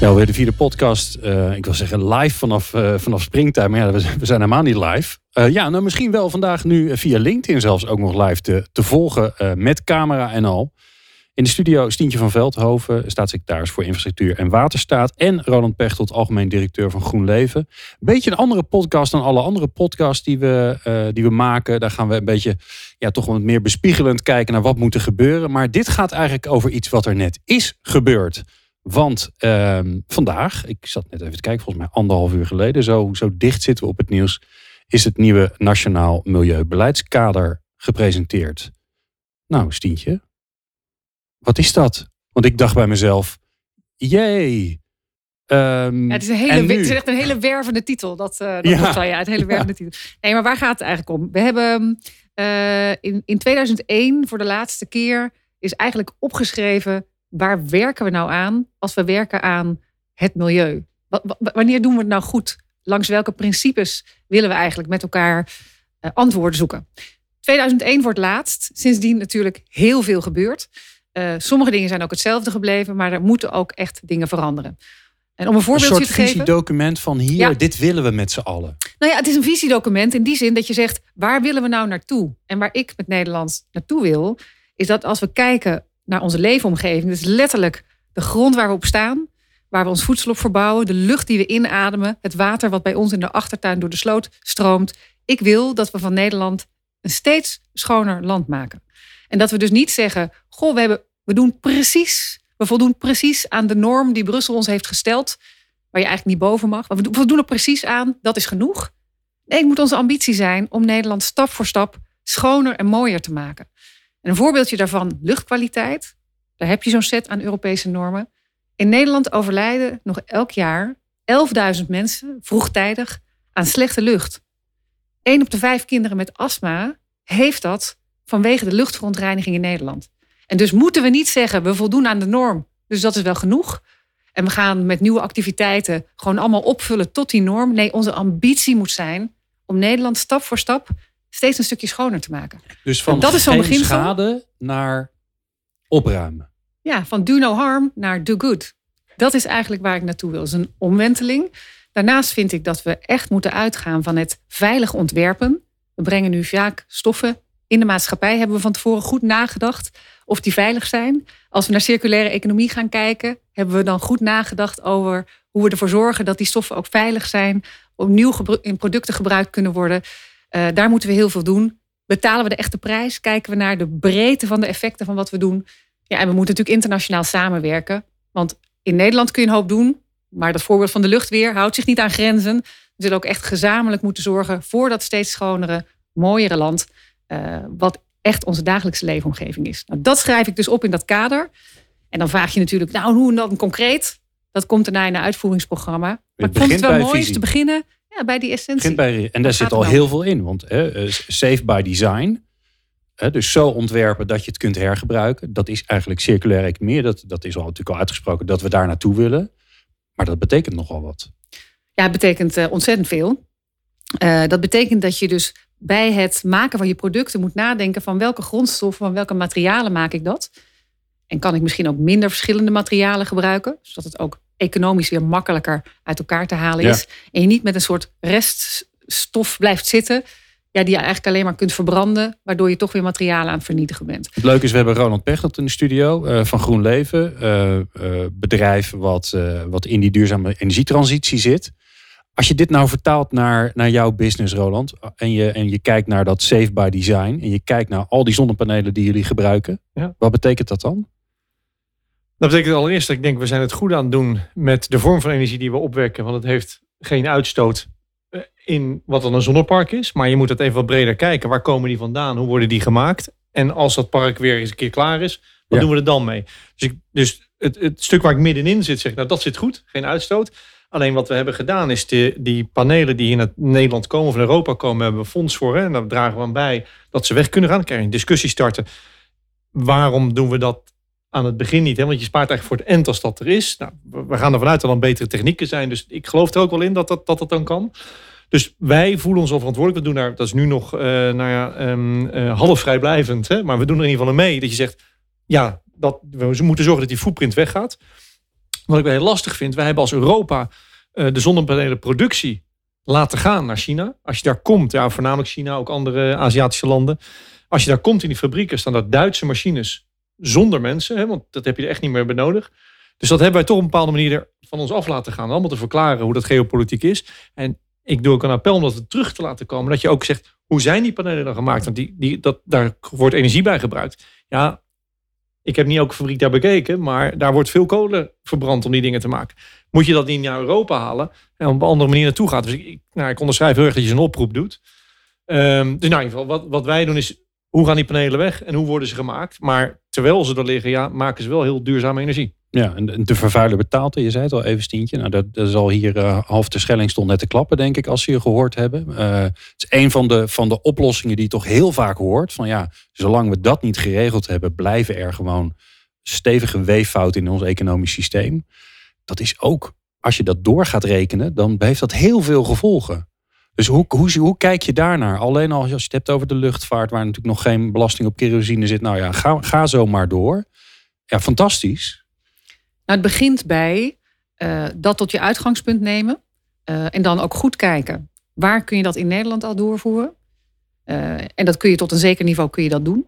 Nou, weer de vierde podcast. Uh, ik wil zeggen live vanaf, uh, vanaf springtime. Maar ja, we, zijn helemaal niet live. Uh, ja, nou misschien wel vandaag nu via LinkedIn zelfs ook nog live te, te volgen. met camera en al. In de studio Stientje van Veldhoven, staatssecretaris voor Infrastructuur en Waterstaat. En Roland Pechtold, algemeen directeur van GroenLeven. Beetje een andere podcast dan alle andere podcasts die we, die we maken. Daar gaan we een beetje ja, toch wat meer bespiegelend kijken naar wat moet er gebeuren. Maar dit gaat eigenlijk over iets wat er net is gebeurd. Want ehm, vandaag, ik zat net even te kijken, volgens mij anderhalf uur geleden, zo, zo dicht zitten we op het nieuws, is het nieuwe Nationaal Milieubeleidskader gepresenteerd. Nou, Stientje, wat is dat? Want ik dacht bij mezelf, jee. Um, ja, het, is een hele, het is echt een hele wervende titel. Dat, uh, dat ja. ja, het hele wervende titel. Nee, maar waar gaat het eigenlijk om? We hebben uh, in, in 2001 voor de laatste keer is eigenlijk opgeschreven waar werken we nou aan als we werken aan het milieu? wanneer doen we het nou goed? Langs welke principes willen we eigenlijk met elkaar uh, antwoorden zoeken? 2001 wordt laatst. Sindsdien natuurlijk heel veel gebeurd. Uh, sommige dingen zijn ook hetzelfde gebleven, maar er moeten ook echt dingen veranderen. En om een voorbeeldje een soort te geven. visiedocument van hier, dit willen we met z'n allen. Nou ja, het is een visiedocument in die zin dat je zegt, waar willen we nou naartoe? En waar ik met Nederland naartoe wil, is dat als we kijken naar onze leefomgeving. Dus letterlijk de grond waar we op staan, waar we ons voedsel op verbouwen, de lucht die we inademen, het water wat bij ons in de achtertuin door de sloot stroomt. Ik wil dat we van Nederland een steeds schoner land maken. En dat we dus niet zeggen: Goh, we, hebben, we doen precies, we voldoen precies aan de norm die Brussel ons heeft gesteld, waar je eigenlijk niet boven mag. Maar we doen er precies aan, dat is genoeg. Nee, het moet onze ambitie zijn om Nederland stap voor stap schoner en mooier te maken een voorbeeldje daarvan, luchtkwaliteit. Daar heb je zo'n set aan Europese normen. In Nederland overlijden nog elk jaar 11.000 mensen vroegtijdig aan slechte lucht. Eén op de vijf kinderen met astma heeft dat vanwege de luchtverontreiniging in Nederland. En dus moeten we niet zeggen, we voldoen aan de norm, dus dat is wel genoeg. En we gaan met nieuwe activiteiten gewoon allemaal opvullen tot die norm. Nee, onze ambitie moet zijn om Nederland stap voor stap steeds een stukje schoner te maken. Dus van dat is zo'n schade naar opruimen. Ja, van do no harm naar do good. Dat is eigenlijk waar ik naartoe wil. Dat is een omwenteling. Daarnaast vind ik dat we echt moeten uitgaan van het veilig ontwerpen. We brengen nu vaak stoffen in de maatschappij. Hebben we van tevoren goed nagedacht of die veilig zijn? Als we naar circulaire economie gaan kijken, hebben we dan goed nagedacht over hoe we ervoor zorgen dat die stoffen ook veilig zijn, opnieuw in producten gebruikt kunnen worden. Uh, daar moeten we heel veel doen. Betalen we de echte prijs? Kijken we naar de breedte van de effecten van wat we doen? Ja, en we moeten natuurlijk internationaal samenwerken. Want in Nederland kun je een hoop doen. Maar dat voorbeeld van de luchtweer houdt zich niet aan grenzen. We zullen ook echt gezamenlijk moeten zorgen voor dat steeds schonere, mooiere land. Uh, wat echt onze dagelijkse leefomgeving is. Nou, dat schrijf ik dus op in dat kader. En dan vraag je natuurlijk, nou, hoe dan concreet? Dat komt daarna in een uitvoeringsprogramma. Maar ik vond het wel mooi te beginnen ja, bij die essentie. Bij, en daar zit al heel veel in. Want hè, safe by design. Hè, dus zo ontwerpen dat je het kunt hergebruiken. Dat is eigenlijk circulaire economie. Dat, dat is al natuurlijk al uitgesproken dat we daar naartoe willen. Maar dat betekent nogal wat. Ja, het betekent uh, ontzettend veel. Uh, dat betekent dat je dus bij het maken van je producten moet nadenken van welke grondstoffen, van welke materialen maak ik dat. En kan ik misschien ook minder verschillende materialen gebruiken, zodat het ook economisch weer makkelijker uit elkaar te halen is. En je niet met een soort reststof blijft zitten. Ja, die je eigenlijk alleen maar kunt verbranden, waardoor je toch weer materialen aan het vernietigen bent. Het leuke is, we hebben Ronald Pechtold in de studio uh, van GroenLeven. Uh, uh, bedrijf wat, wat in die duurzame energietransitie zit. Als je dit nou vertaalt naar, naar jouw business, Roland, en je, en je kijkt naar dat Safe by Design, en je kijkt naar al die zonnepanelen die jullie gebruiken, ja. wat betekent dat dan? Dat betekent allereerst dat ik denk, we zijn het goed aan het doen met de vorm van energie die we opwekken. Want het heeft geen uitstoot eh, in wat dan een zonnepark is. Maar je moet het even wat breder kijken. Waar komen die vandaan? Hoe worden die gemaakt? En als dat park weer eens een keer klaar is, wat doen we er dan mee? Dus, ik, dus het, het, stuk waar ik middenin zit, zeg nou dat zit goed. Geen uitstoot. Alleen wat we hebben gedaan is de, die panelen die in het Nederland komen of in Europa komen, hebben we fonds voor. Hè, en daar dragen we aan bij dat ze weg kunnen gaan. Dan je een discussie starten. Waarom doen we dat aan het begin niet? Hè? Want je spaart eigenlijk voor het end als dat er is. Nou, we gaan ervan uit dat er dan betere technieken zijn. Dus ik geloof er ook wel in dat dat, dat, dan kan. Dus wij voelen ons al verantwoordelijk. We doen daar, dat is nu nog uh, nou ja, um, uh, half vrijblijvend. Hè? Maar we doen er in ieder geval mee. Dat je zegt, ja, dat, we moeten zorgen dat die footprint weggaat. Wat ik wel heel lastig vind, wij hebben als Europa uh, de zonnepanelenproductie laten gaan naar China. Als je daar komt, ja, voornamelijk China, ook andere Aziatische landen. Als je daar komt in die fabrieken, staan daar Duitse machines zonder mensen. Hè, want dat heb je er echt niet meer bij nodig. Dus dat hebben wij toch op een bepaalde manier van ons af laten gaan. Allemaal te verklaren hoe dat geopolitiek is. En ik doe ook een appel om dat terug te laten komen. Dat je ook zegt, hoe zijn die panelen dan gemaakt? Want die, die, dat, daar wordt energie bij gebruikt. Ja, ik heb niet elke fabriek daar bekeken, maar daar wordt veel kolen verbrand om die dingen te maken. Moet je dat niet naar Europa halen en op een andere manier naartoe gaat. Dus ik, nou, ik onderschrijf heel erg dat je een oproep doet. Um, dus nou, in ieder geval, wat, wat wij doen is, hoe gaan die panelen weg en hoe worden ze gemaakt? Maar terwijl ze er liggen, ja, maken ze wel heel duurzame energie. Ja, en de vervuiler betaalt, je zei het al even Stientje. Nou, dat, dat zal hier uh, half de Schelling stond net te klappen, denk ik, als ze je gehoord hebben. Uh, het is een van de, van de oplossingen die je toch heel vaak hoort. Van ja, zolang we dat niet geregeld hebben, blijven er gewoon stevige weeffouten in ons economisch systeem. Dat is ook, als je dat door gaat rekenen, dan heeft dat heel veel gevolgen. Dus hoe, hoe, hoe kijk je daarnaar? Alleen al als je het hebt over de luchtvaart, waar natuurlijk nog geen belasting op kerosine zit. Nou ja, ga, ga zo maar door. Ja, fantastisch. Nou, het begint bij uh, dat tot je uitgangspunt nemen. Uh, en dan ook goed kijken. Waar kun je dat in Nederland al doorvoeren? Uh, en dat kun je tot een zeker niveau kun je dat doen.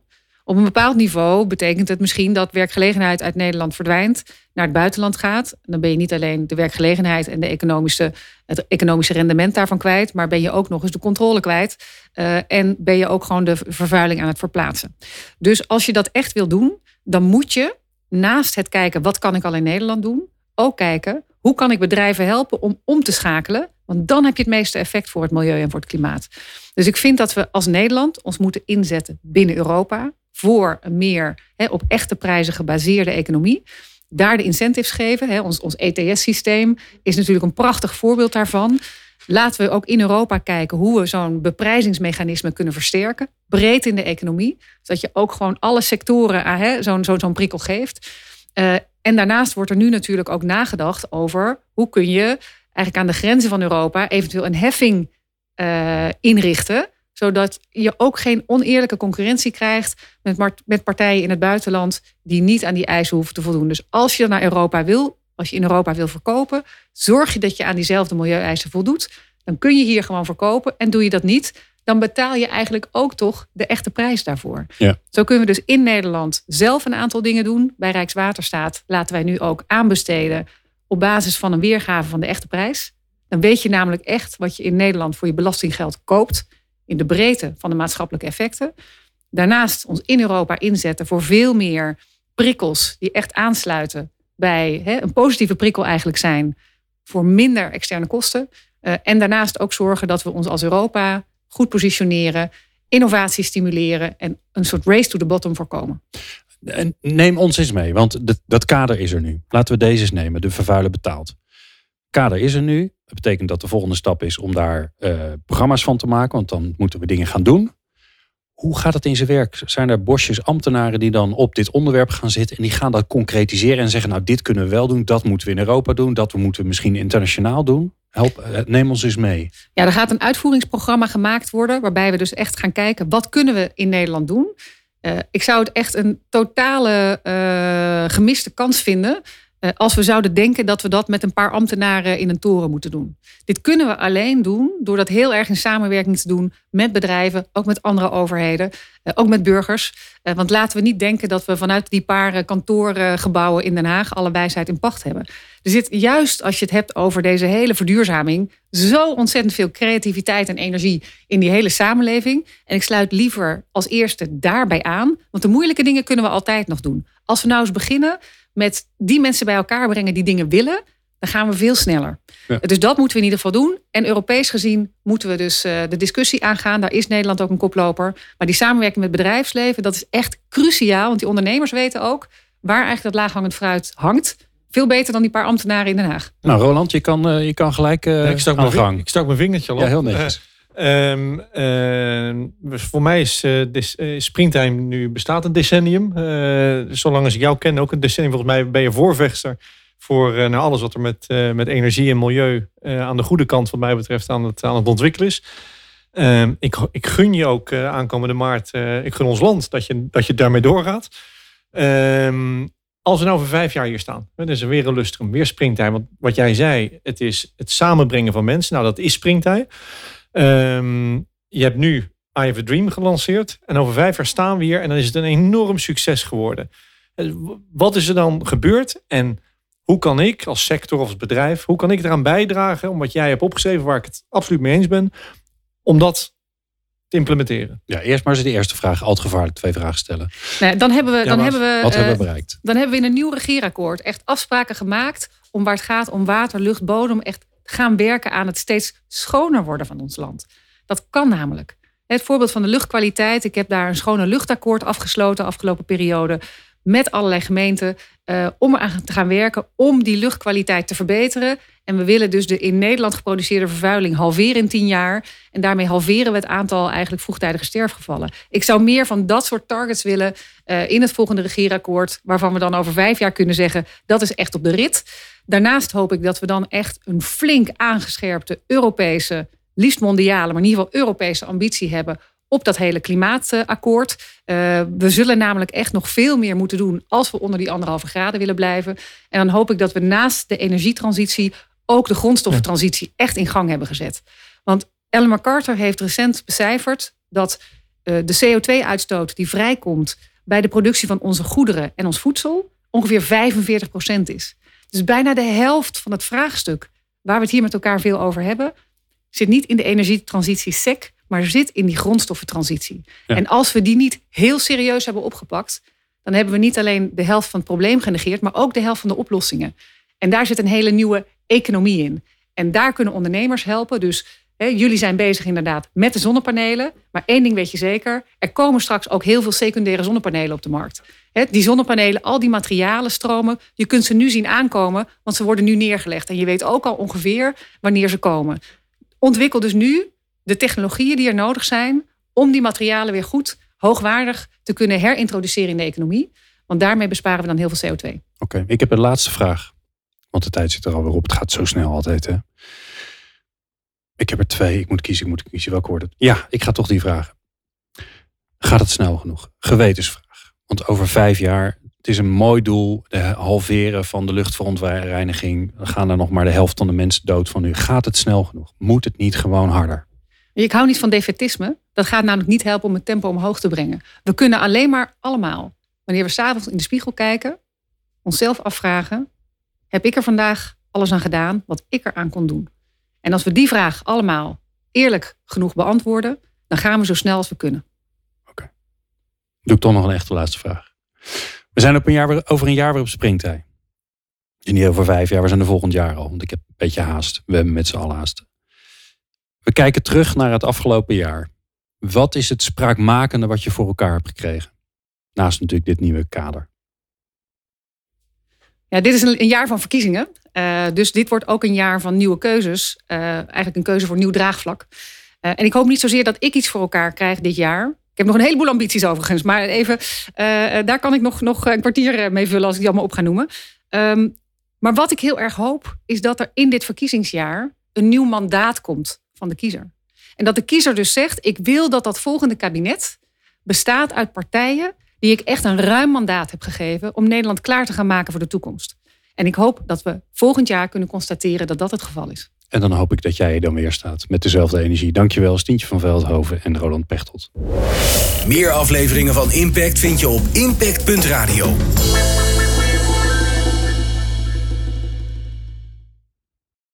Op een bepaald niveau betekent het misschien dat werkgelegenheid uit Nederland verdwijnt, naar het buitenland gaat. Dan ben je niet alleen de werkgelegenheid en de economische, het economische rendement daarvan kwijt, maar ben je ook nog eens de controle kwijt. Uh, en ben je ook gewoon de vervuiling aan het verplaatsen. Dus als je dat echt wil doen, dan moet je naast het kijken wat kan ik al in Nederland doen, ook kijken hoe kan ik bedrijven helpen om om te schakelen. Want dan heb je het meeste effect voor het milieu en voor het klimaat. Dus ik vind dat we als Nederland ons moeten inzetten binnen Europa voor een meer op echte prijzen gebaseerde economie. Daar de incentives geven. ons, ons ETS-systeem is natuurlijk een prachtig voorbeeld daarvan. Laten we ook in Europa kijken hoe we zo'n beprijzingsmechanisme kunnen versterken. Breed in de economie. Zodat je ook gewoon alle sectoren zo'n zo, prikkel geeft. Uh, en daarnaast wordt er nu natuurlijk ook nagedacht over hoe kun je eigenlijk aan de grenzen van Europa eventueel een heffing uh, inrichten zodat je ook geen oneerlijke concurrentie krijgt met, met partijen in het buitenland die niet aan die eisen hoeven te voldoen. Dus als je naar Europa wil, als je in Europa wil verkopen, zorg je dat je aan diezelfde milieueisen voldoet. Dan kun je hier gewoon verkopen. En doe je dat niet, dan betaal je eigenlijk ook toch de echte prijs daarvoor. Ja. Zo kunnen we dus in Nederland zelf een aantal dingen doen. Bij Rijkswaterstaat laten wij nu ook aanbesteden op basis van een weergave van de echte prijs. Dan weet je namelijk echt wat je in Nederland voor je belastinggeld koopt in de breedte van de maatschappelijke effecten. Daarnaast ons in Europa inzetten voor veel meer prikkels die echt aansluiten bij hè, een positieve prikkel eigenlijk zijn voor minder externe kosten. Uh, en daarnaast ook zorgen dat we ons als Europa goed positioneren, innovatie stimuleren en een soort race to the bottom voorkomen. Neem ons eens mee, want dat kader is er nu. Laten we deze eens nemen, de vervuiler betaalt. Kader is er nu. Dat betekent dat de volgende stap is om daar uh, programma's van te maken, want dan moeten we dingen gaan doen. Hoe gaat het in zijn werk? Zijn er bosjes ambtenaren die dan op dit onderwerp gaan zitten en die gaan dat concretiseren en zeggen, nou dit kunnen we wel doen, dat moeten we in Europa doen, dat moeten we misschien internationaal doen? Help, eh, neem ons eens mee. Ja, er gaat een uitvoeringsprogramma gemaakt worden waarbij we dus echt gaan kijken wat kunnen we in Nederland doen. Uh, ik zou het echt een totale gemiste kans vinden eh, als we zouden denken dat we dat met een paar ambtenaren in een toren moeten doen. Dit kunnen we alleen doen door dat heel erg in samenwerking te doen met bedrijven, ook met andere overheden, eh, ook met burgers. Eh, want laten we niet denken dat we vanuit die paar kantoorgebouwen in Den Haag alle wijsheid in pacht hebben. Er zit juist als je het hebt over deze hele verduurzaming zo ontzettend veel creativiteit en energie in die hele samenleving. En ik sluit liever als eerste daarbij aan, want de moeilijke dingen kunnen we altijd nog doen. Als we nou eens beginnen met die mensen bij elkaar brengen die dingen willen, dan gaan we veel sneller. Dus dat moeten we in ieder geval doen. En Europees gezien moeten we dus uh, de discussie aangaan. Daar is Nederland ook een koploper. Maar die samenwerking met bedrijfsleven, dat is echt cruciaal. Want die ondernemers weten ook waar eigenlijk dat laaghangend fruit hangt. veel beter dan die paar ambtenaren in Den Haag. Nou, Roland, je kan, uh, je kan gelijk uh, ik stak aan mijn, gang. Ik stak mijn vingertje al op. Ja, heel netjes. Um, uh, voor mij is uh, Springtime nu bestaat een decennium. Uh, zolang als ik jou ken, ook een decennium. Volgens mij ben je voorvechter voor naar alles wat er met, met energie en milieu aan de goede kant, wat mij betreft, aan het, aan het ontwikkelen is. Ehm, ik, ik gun je ook aankomende maart, ik gun ons land dat je, dat je daarmee doorgaat. Als we nou over vijf jaar hier staan, dan is er weer een lustrum, weer springtij. Want wat jij zei, het is het samenbrengen van mensen. Nou, dat is springtij. Um, je hebt nu I Have a Dream gelanceerd. En over vijf jaar staan we hier en dan is het een enorm succes geworden. Wat is er dan gebeurd en hoe kan ik als sector of als bedrijf, hoe kan ik eraan bijdragen om wat jij hebt opgeschreven, waar ik het absoluut mee eens ben, om dat te implementeren? Ja, eerst maar eens de eerste vraag. Altijd gevaarlijk twee vragen stellen. Nee, dan hebben we, dan hebben we, wat uh, hebben we bereikt? Dan hebben we in een nieuw regeerakkoord echt afspraken gemaakt om waar het gaat om water, lucht, bodem, echt gaan werken aan het steeds schoner worden van ons land. Dat kan namelijk. Het voorbeeld van de luchtkwaliteit. Ik heb daar een schone luchtakkoord afgesloten afgelopen periode. Met allerlei gemeenten. Uh, om aan te gaan werken om die luchtkwaliteit te verbeteren. En we willen dus de in Nederland geproduceerde vervuiling halveren in tien jaar. En daarmee halveren we het aantal eigenlijk vroegtijdige sterfgevallen. Ik zou meer van dat soort targets willen uh, in het volgende regeerakkoord. Waarvan we dan over vijf jaar kunnen zeggen dat is echt op de rit. Daarnaast hoop ik dat we dan echt een flink aangescherpte Europese, liefst mondiale, maar in ieder geval Europese ambitie hebben op dat hele klimaatakkoord. Uh, we zullen namelijk echt nog veel meer moeten doen als we onder die anderhalve graden willen blijven. En dan hoop ik dat we naast de energietransitie ook de grondstoffentransitie echt in gang hebben gezet. Want Ellen MacArthur heeft recent becijferd dat uh, de CO2-uitstoot die vrijkomt bij de productie van onze goederen en ons voedsel ongeveer 45% is. Dus bijna de helft van het vraagstuk waar we het hier met elkaar veel over hebben, zit niet in de energietransitie sec, maar zit in die grondstoffentransitie. Ja. En als we die niet heel serieus hebben opgepakt, dan hebben we niet alleen de helft van het probleem genegeerd, maar ook de helft van de oplossingen. En daar zit een hele nieuwe economie in. En daar kunnen ondernemers helpen. Dus jullie zijn bezig inderdaad met de zonnepanelen. Maar één ding weet je zeker: er komen straks ook heel veel secundaire zonnepanelen op de markt. Die zonnepanelen, al die materialen stromen, je kunt ze nu zien aankomen, want ze worden nu neergelegd. En je weet ook al ongeveer wanneer ze komen. Ontwikkel dus nu de technologieën die er nodig zijn om die materialen weer goed, hoogwaardig te kunnen herintroduceren in de economie. Want daarmee besparen we dan heel veel CO2. Oké, ik heb een laatste vraag. Want de tijd zit er alweer op. Het gaat zo snel altijd. Hè? Ik heb er twee. Ik moet kiezen. Ik moet kiezen welke wordt het. Ja, ik ga toch die vragen. Gaat het snel genoeg? Gewetensvraag. Want over vijf jaar, het is een mooi doel. De halveren van de luchtverontreiniging. Gaan er nog maar de helft van de mensen dood van nu. Gaat het snel genoeg? Moet het niet gewoon harder? Ik hou niet van defetisme. Dat gaat namelijk niet helpen om het tempo omhoog te brengen. We kunnen alleen maar allemaal, wanneer we s'avonds in de spiegel kijken, onszelf afvragen: heb ik er vandaag alles aan gedaan wat ik eraan kon doen? En als we die vraag allemaal eerlijk genoeg beantwoorden, dan gaan we zo snel als we kunnen. Oké. Doe ik toch nog een echte laatste vraag. We zijn op een jaar, over een jaar weer op springtij. Dus niet over vijf jaar, we zijn er volgend jaar al. Want ik heb een beetje haast. We hebben met z'n allen haast. We kijken terug naar het afgelopen jaar. Wat is het spraakmakende wat je voor elkaar hebt gekregen? Naast natuurlijk dit nieuwe kader. Ja, dit is een, jaar van verkiezingen. Uh, dus dit wordt ook een jaar van nieuwe keuzes. Uh, eigenlijk een keuze voor nieuw draagvlak. Uh, en ik hoop niet zozeer dat ik iets voor elkaar krijg dit jaar. Ik heb nog een heleboel ambities overigens. Maar even, daar kan ik nog, nog een kwartier mee vullen als ik die allemaal op ga noemen. Um, maar wat ik heel erg hoop, is dat er in dit verkiezingsjaar een nieuw mandaat komt van de kiezer. En dat de kiezer dus zegt: ik wil dat dat volgende kabinet bestaat uit partijen die ik echt een ruim mandaat heb gegeven om Nederland klaar te gaan maken voor de toekomst. En ik hoop dat we volgend jaar kunnen constateren dat dat het geval is. En dan hoop ik dat jij dan weer staat met dezelfde energie. Dankjewel, Stientje van Veldhoven en Roland Pechtold. Meer afleveringen van Impact vind je op impact.radio.